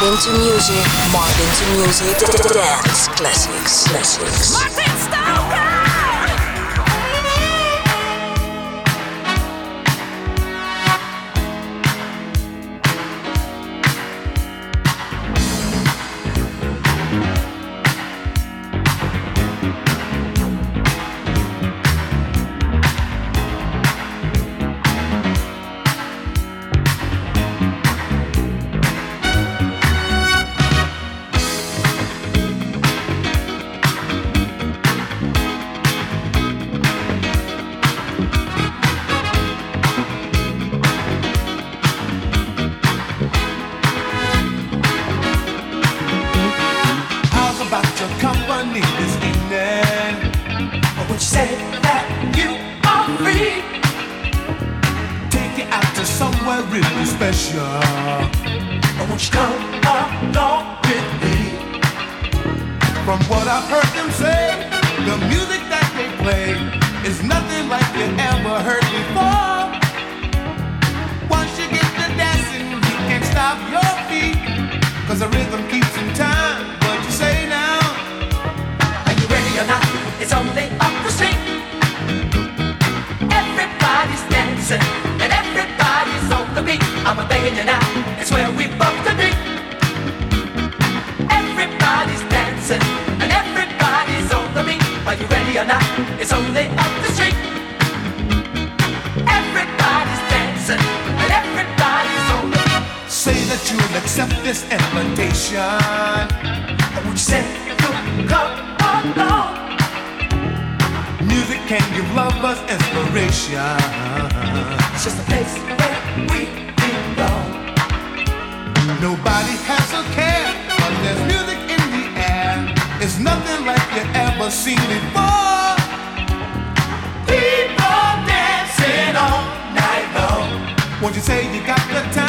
Into to music. more to music. Dance classics. Classics. accept this invitation. Would you say you could come along? Music can give lovers inspiration. It's just a place where we belong. Nobody has a care, but there's music in the air. It's nothing like you ever seen before. People dancing all night long. Won't you say you got the time?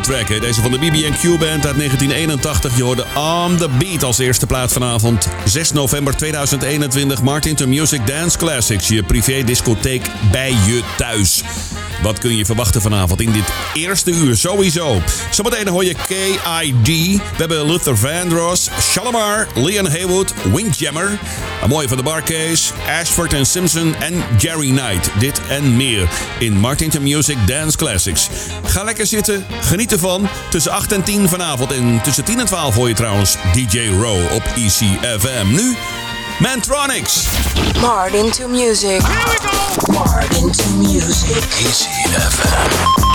Track. Deze van de BB&Q Band uit 1981. Je hoorde On The Beat als eerste plaat vanavond. 6 november 2021. Martin to Music Dance Classics. Je privé discotheek bij je thuis. Wat kun je verwachten vanavond in dit eerste uur? Sowieso. Zometeen hoor je KID. We hebben Luther Vandross, Shalimar, Leon Haywood, Windjammer. Een mooie van de Barcase, Ashford en Simpson en Jerry Knight. Dit en meer in Martin Music Dance Classics. Ga lekker zitten, geniet ervan. Tussen 8 en 10 vanavond en tussen 10 en 12 hoor je trouwens DJ Row op ECFM. Nu Mantronics. Martin to music. Here we go. Martin to music. ECFM.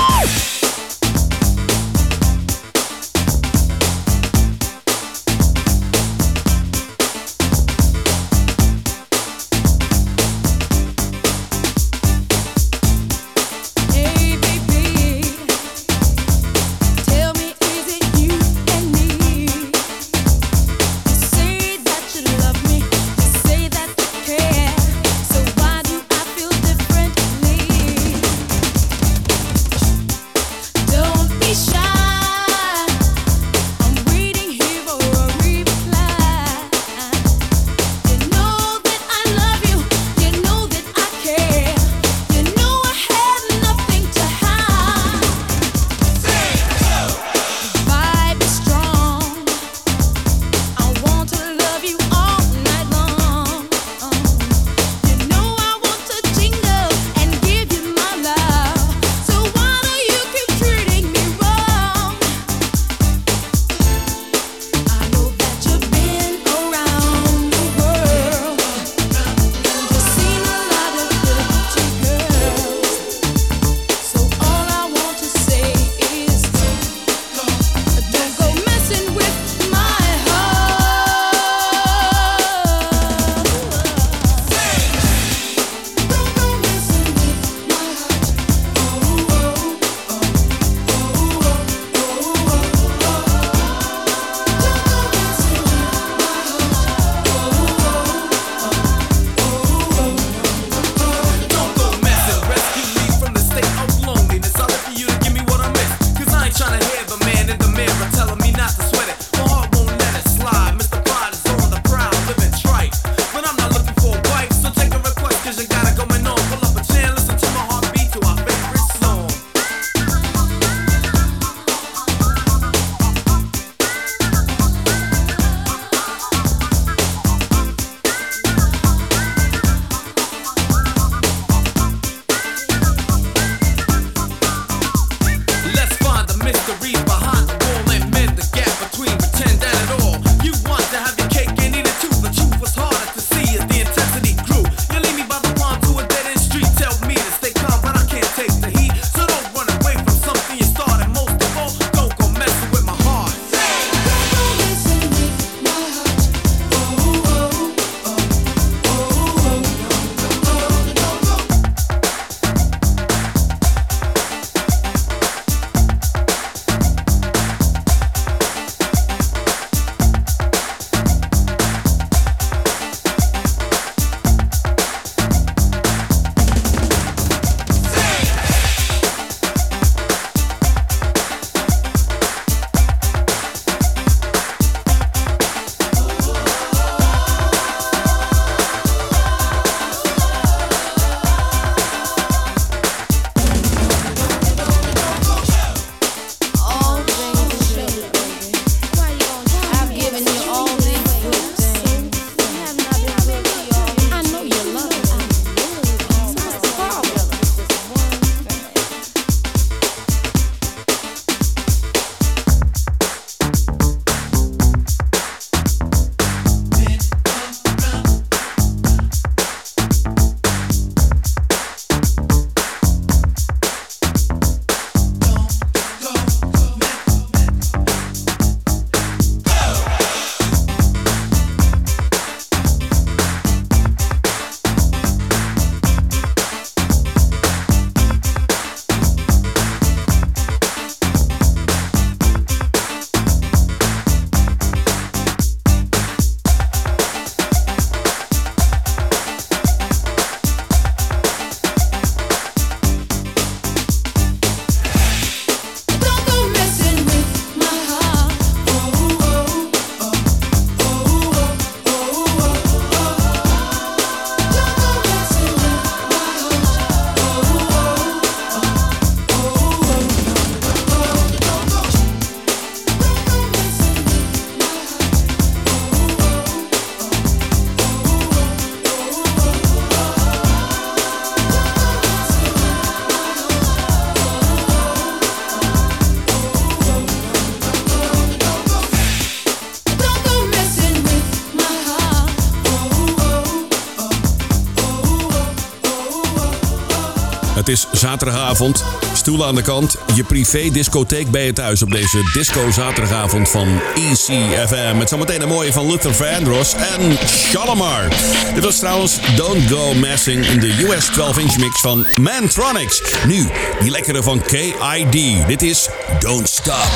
Zaterdagavond. Stoelen aan de kant. Je privé discotheek bij je thuis op deze disco zaterdagavond van ECFM. Met zometeen een mooie van Luther Vandross en Shalimar. Dit was trouwens Don't Go Messing in de US 12-inch mix van Mantronics. Nu, die lekkere van KID. Dit is Don't Stop.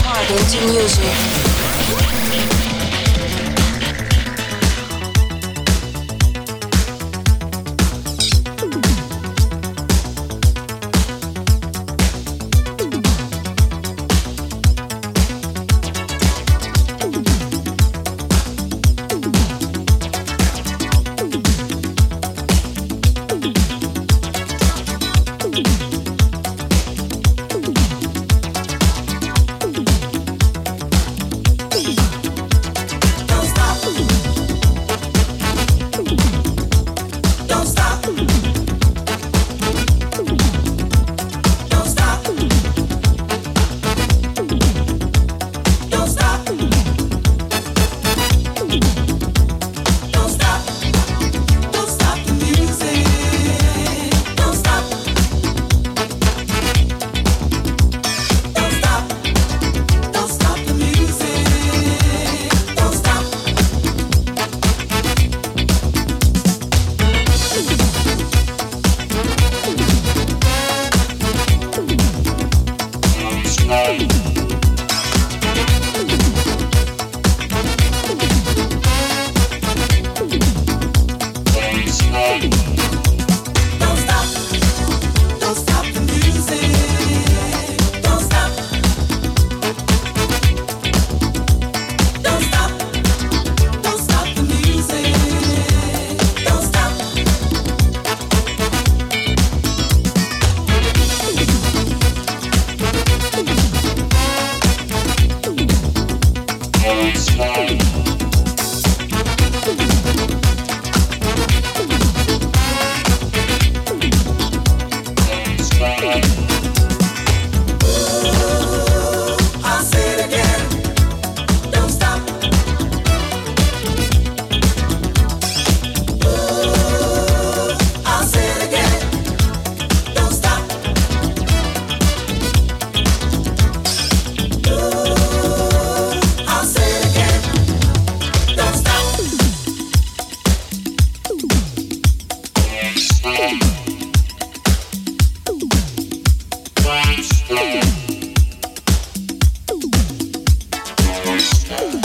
Podcast.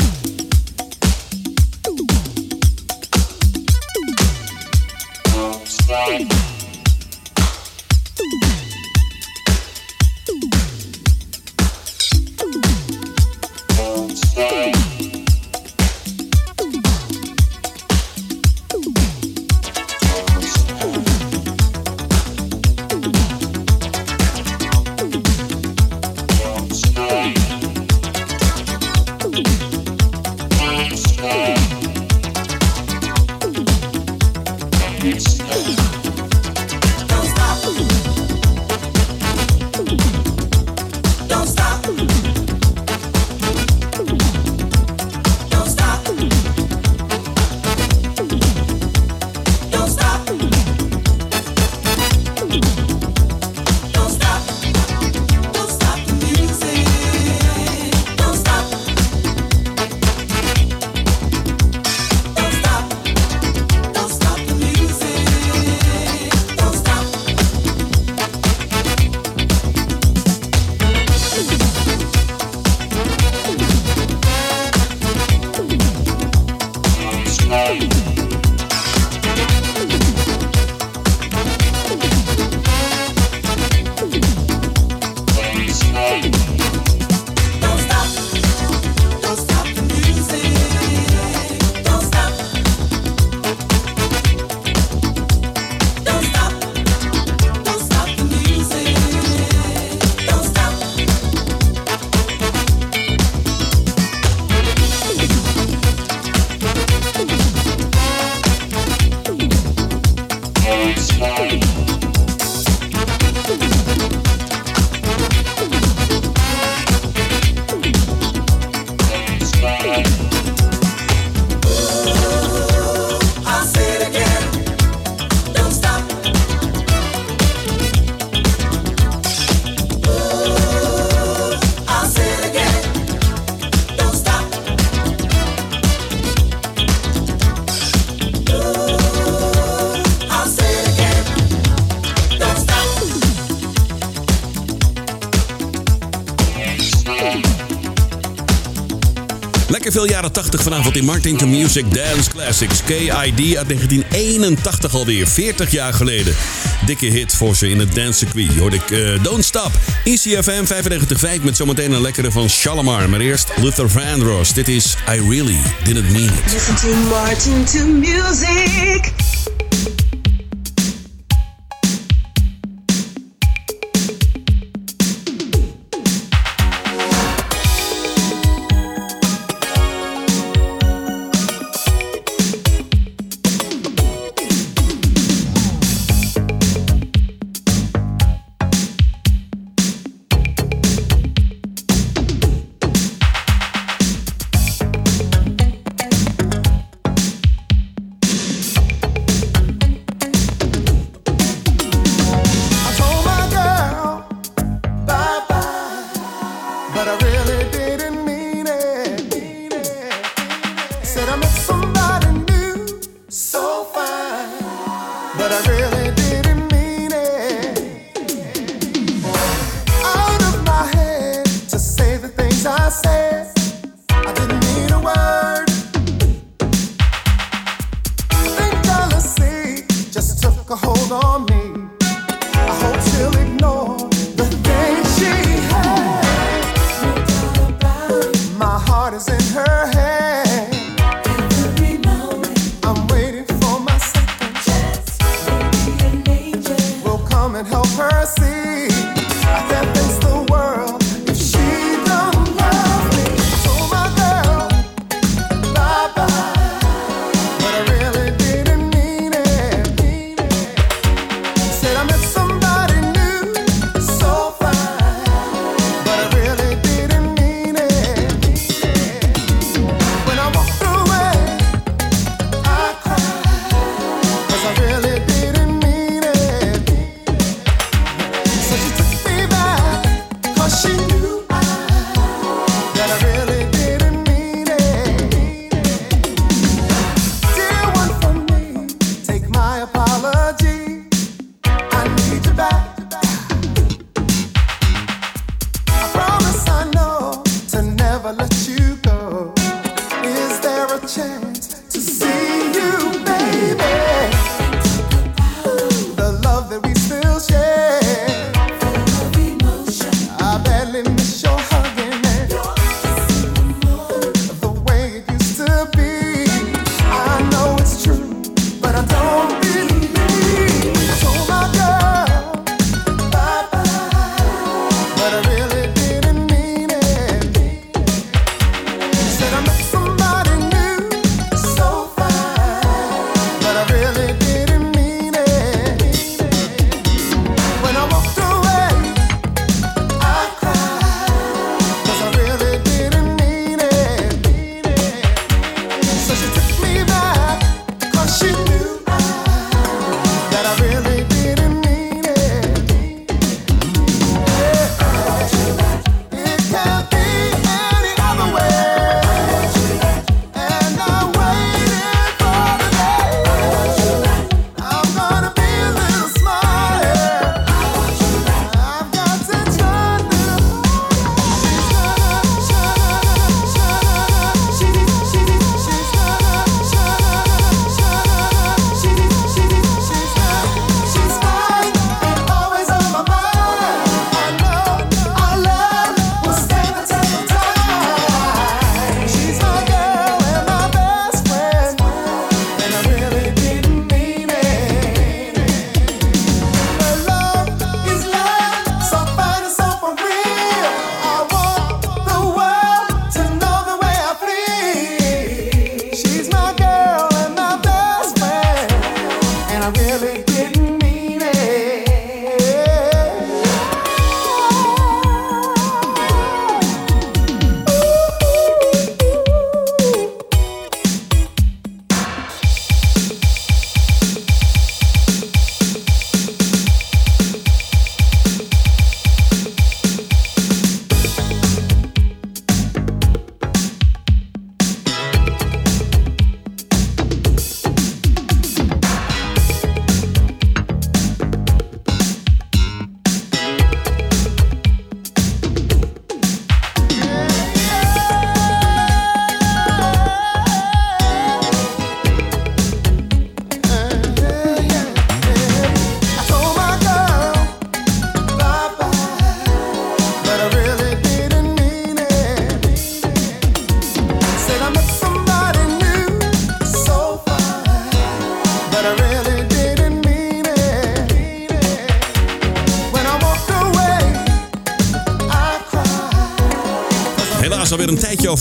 80 vanavond in Martin to Music Dance Classics. KID uit 1981 alweer, 40 jaar geleden. Dikke hit voor ze in het dancecircuit. Hoorde ik eh, Don't Stop, ECFM 95.5 met zometeen een lekkere van Shalimar. Maar eerst Luther Vandross. Dit is I Really Didn't Mean Listen to Martin to Music. but I really do.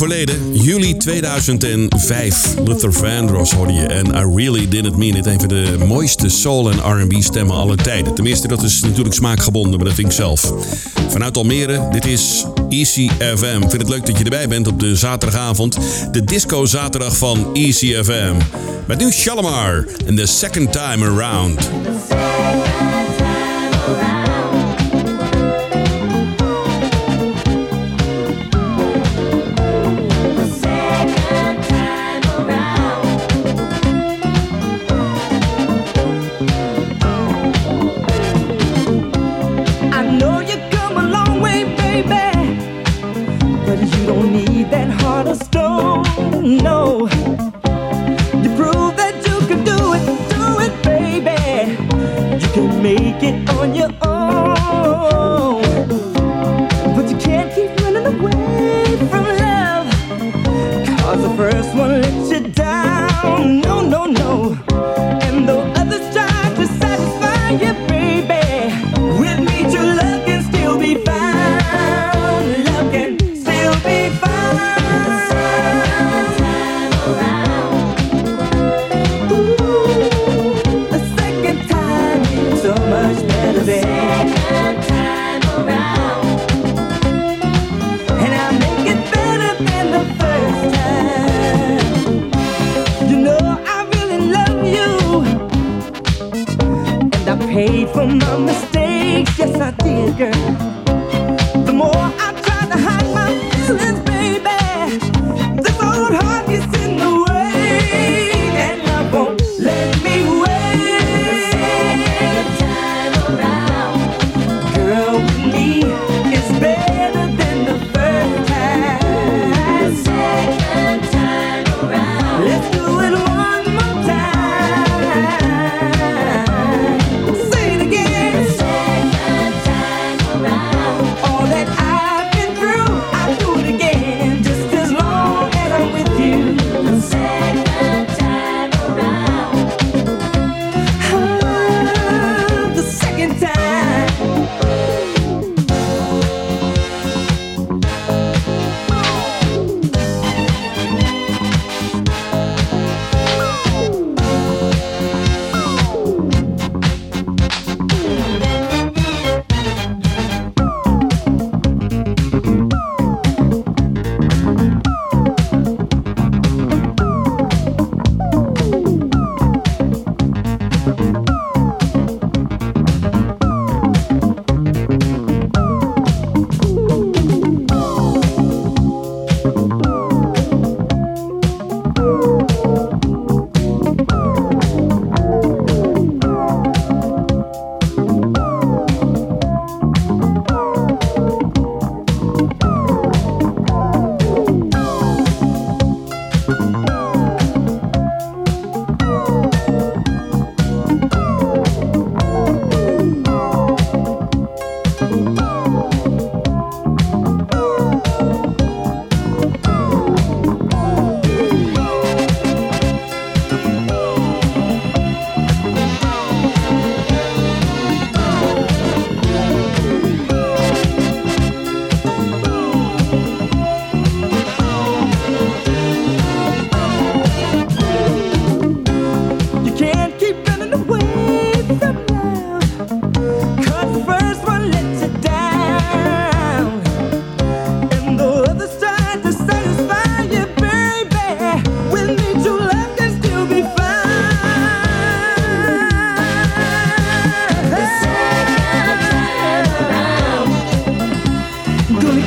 Overleden. Juli 2005. Luther Vandross hoorde je. En I Really Didn't Mean It. Een van de mooiste soul- en R&B stemmen aller tijden. Tenminste, dat is natuurlijk smaakgebonden, maar dat vind ik zelf. Vanuit Almere, dit is Easy FM. Vind het leuk dat je erbij bent op de zaterdagavond. De disco zaterdag van Easy FM. Met nu Shalimar en The Second Time Around. Need that heart of stone. No, you prove that you can do it, do it, baby. You can make it on your own,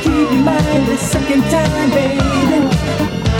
keep you mine the second time, baby.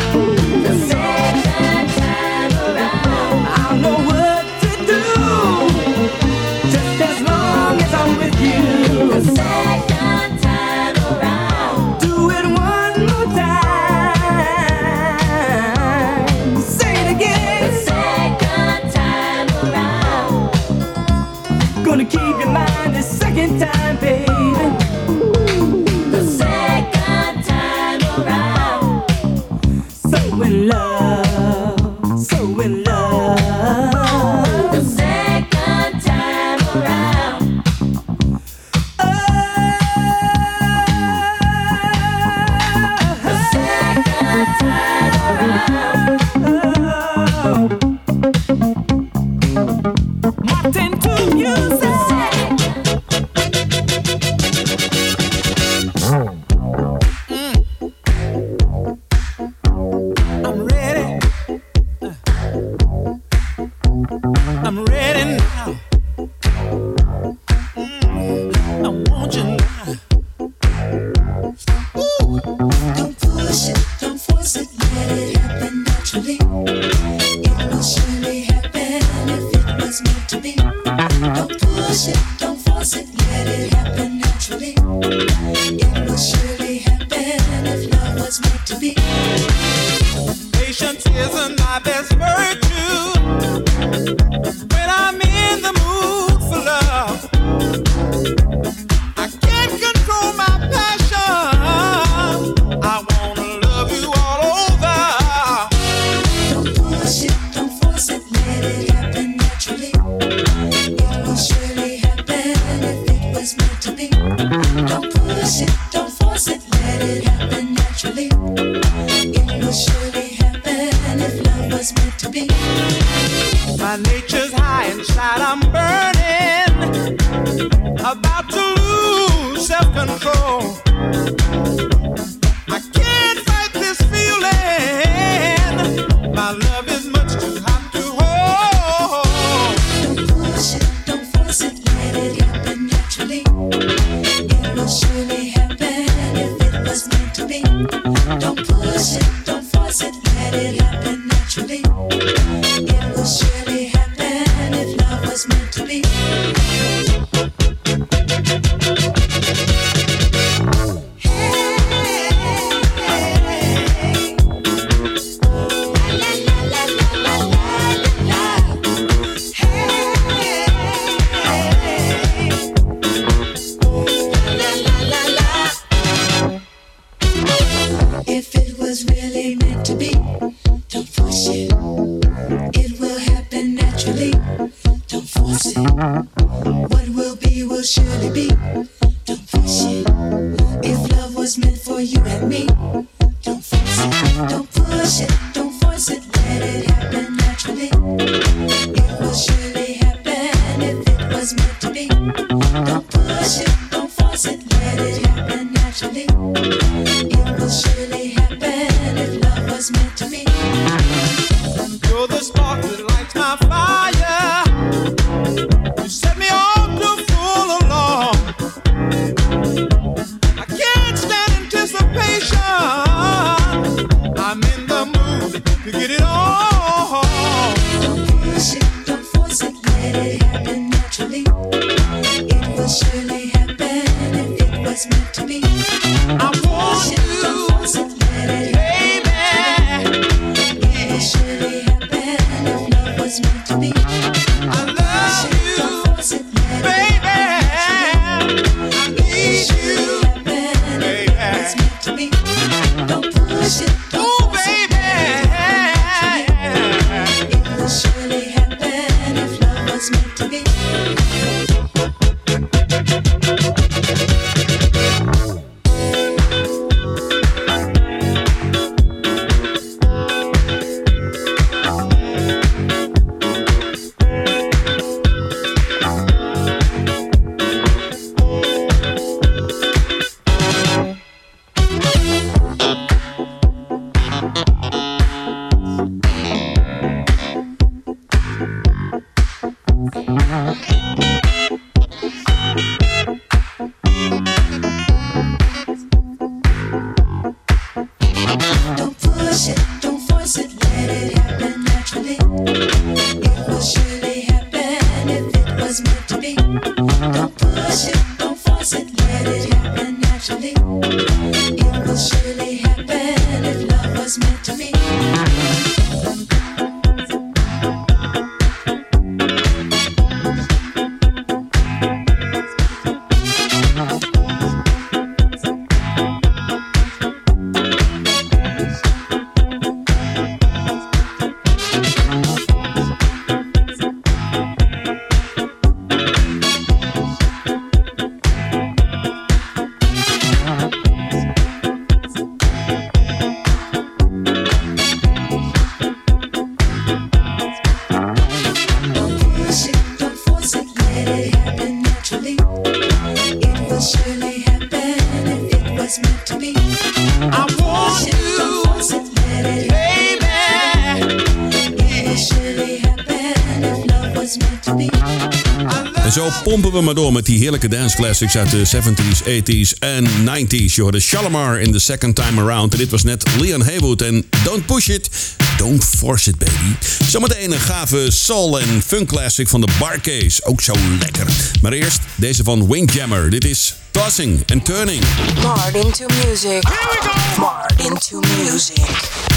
Pompen we maar door met die heerlijke dance classics uit de 70s, 80s en 90s. Je hoorde Shalimar in The Second Time Around. En dit was net Leon Haywood en Don't Push It, Don't Force It Baby. Zometeen een gave soul en funk classic van de Barcase. Ook zo lekker. Maar eerst deze van Windjammer. Dit is Tossing and Turning. Martin to music. Here we go. Martin to music.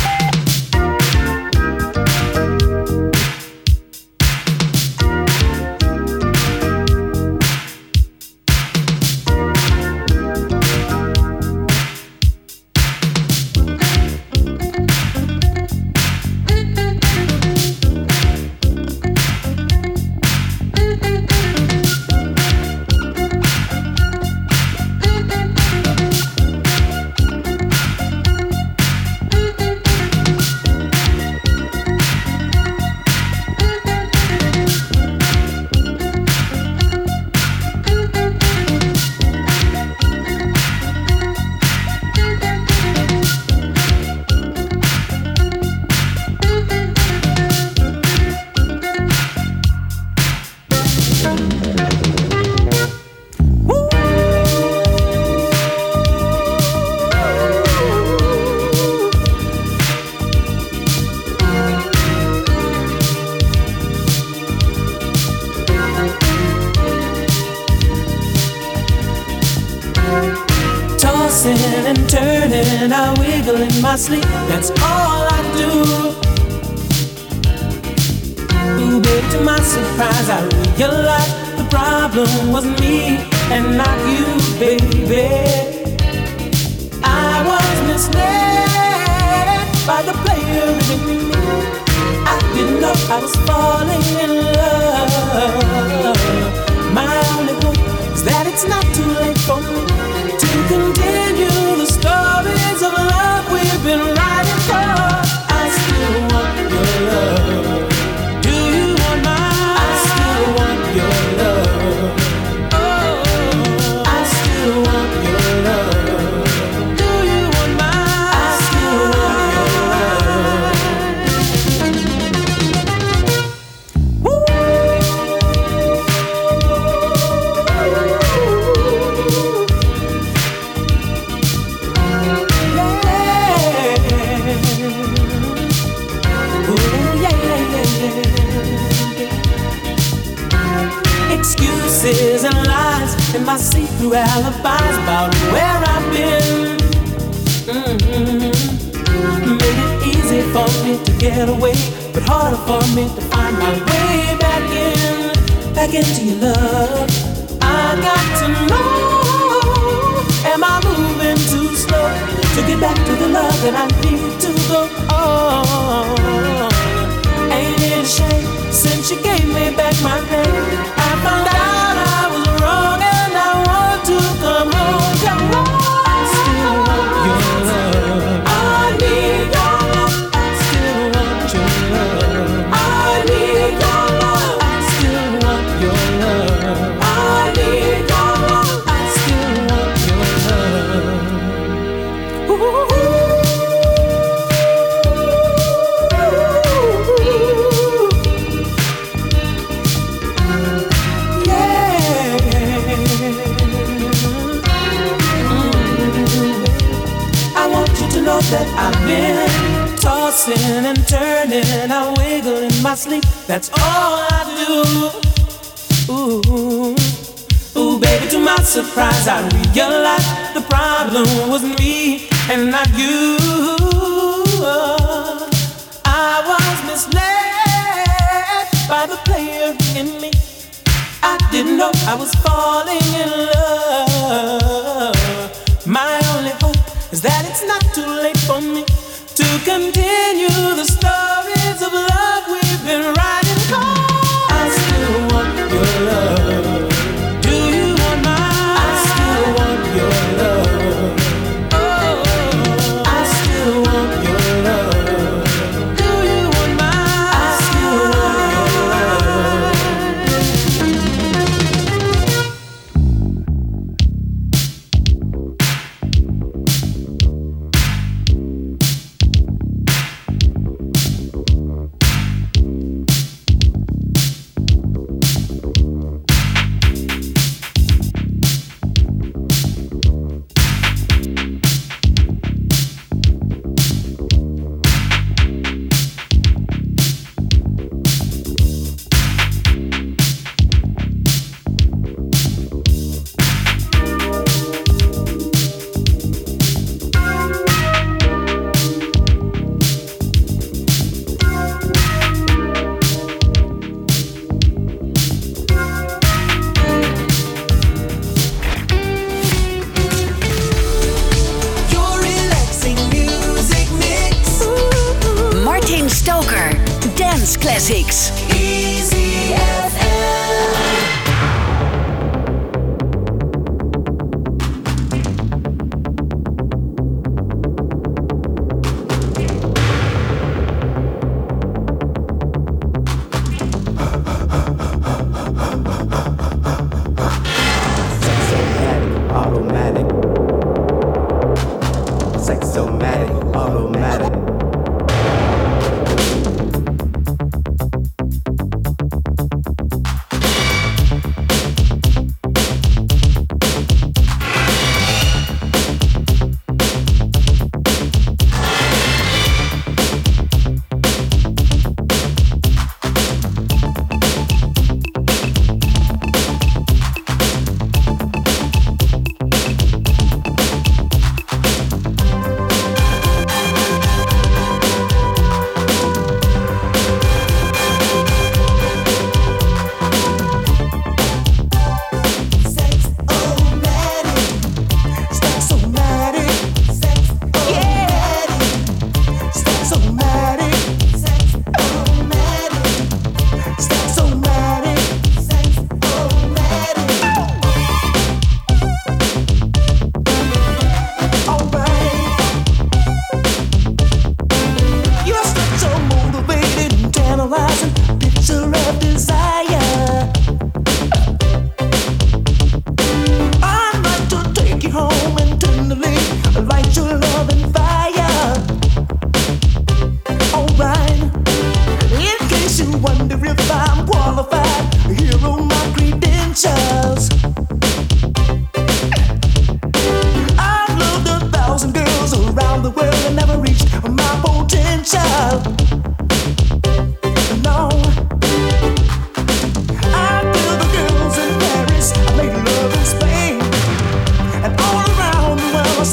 I see through alibis about where I've been. Mm-hmm. Made it easy for me to get away, but harder for me to find my way back in, back into your love. I got to know, am I moving too slow to get back to the love that I need to go on? Ain't it a shame since you gave me back my pain? I found out tossing and turning, I wiggle in my sleep. That's all I do. Ooh, ooh, baby, to my surprise, I realized the problem was me and not you. I was misled by the player in me. I didn't know I was falling in love. Is that it's not too late for me to continue the stories of love we've been writing. I still want your love. Sexomatic, automatic.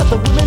Around the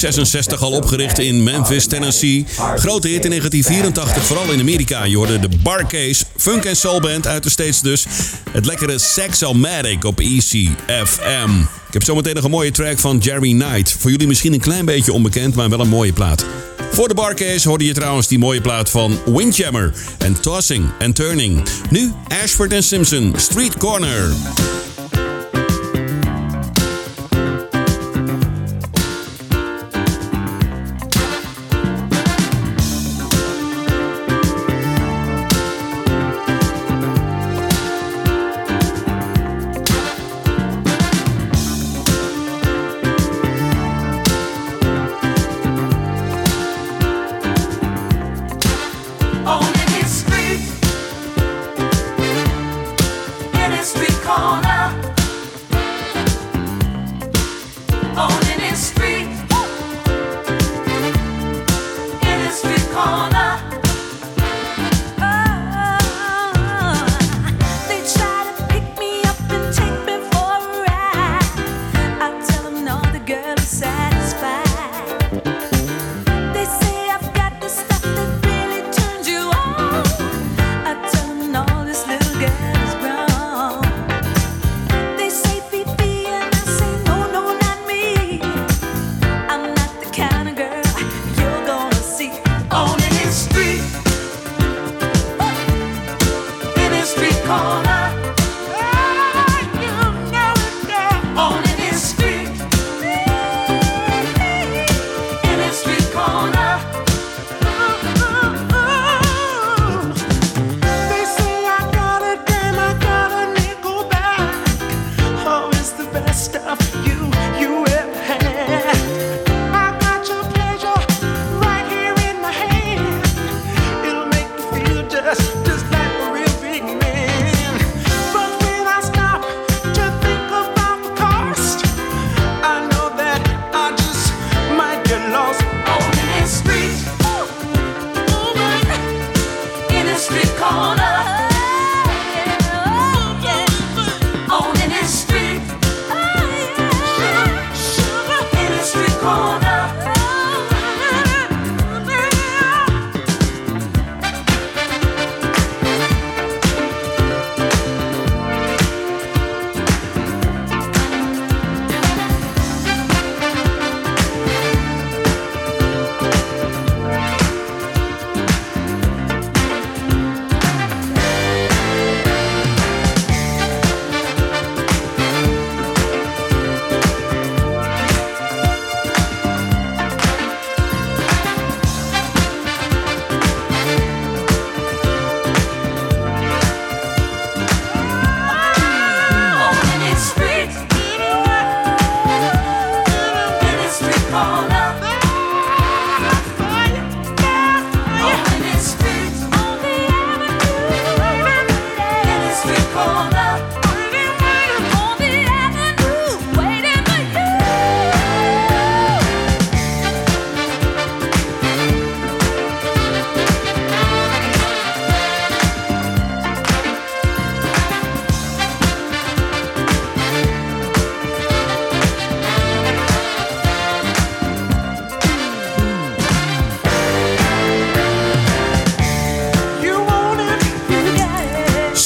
1966 al opgericht in Memphis, Tennessee. Grote hit in 1984, vooral in Amerika. Je hoorde de Barcase, funk en soulband uit de States dus. Het lekkere Sexomatic op ECFM. Ik heb zometeen nog een mooie track van Jerry Knight. Voor jullie misschien een klein beetje onbekend, maar wel een mooie plaat. Voor de Barcase hoorde je trouwens die mooie plaat van Windjammer en Tossing and Turning. Nu Ashford Simpson, Street Corner.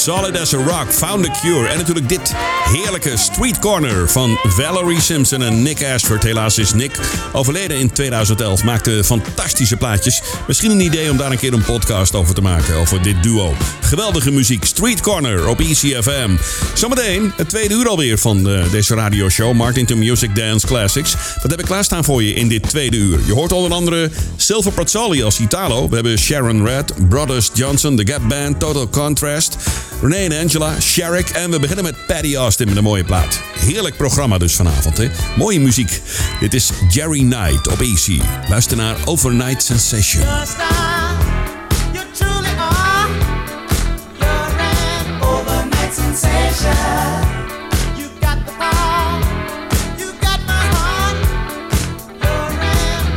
Solid as a Rock, Found a Cure. En natuurlijk dit heerlijke Street Corner van Valerie Simpson en Nick Ashford. Helaas is Nick overleden in 2011. Maakte fantastische plaatjes. Misschien een idee om daar een keer een podcast over te maken. Over dit duo. Geweldige muziek. Street Corner op ECFM. Zometeen het tweede uur alweer van eh, deze radioshow. Martin to Music Dance Classics. Wat heb ik klaarstaan voor je in dit tweede uur? Je hoort onder andere Silver Pazzoli als Italo. We hebben Sharon Red, Brothers Johnson, The Gap Band, Total Contrast. René en Angela, Sherrick. En we beginnen met Patty Austin met een mooie plaat. Heerlijk programma dus vanavond, hè? Mooie muziek. Dit is Jerry Knight op AC. Luister naar Overnight Sensation. sensation.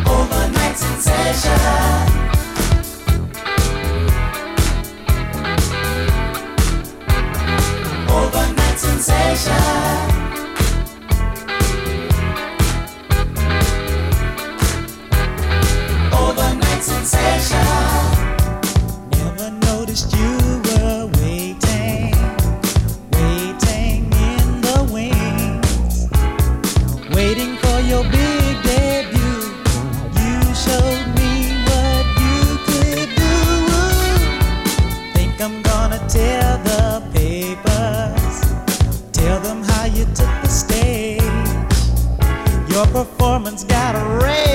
Overnight sensation. Overnight sensation. Never noticed you. woman's got a red.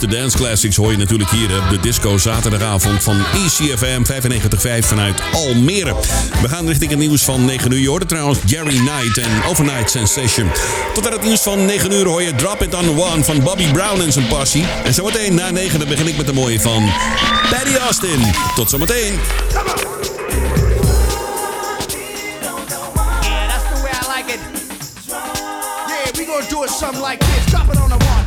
de dance classics hoor je natuurlijk hier op de disco zaterdagavond van ECFM 95.5 vanuit Almere. We gaan richting het nieuws van 9 uur. Je hoorde trouwens Jerry Knight en Overnight Sensation. Tot aan het nieuws van 9 uur hoor je Drop It On The One van Bobby Brown en zijn passie. En zometeen na 9 dan begin ik met de mooie van Patty Austin. Tot zometeen. something like this. Drop it on the.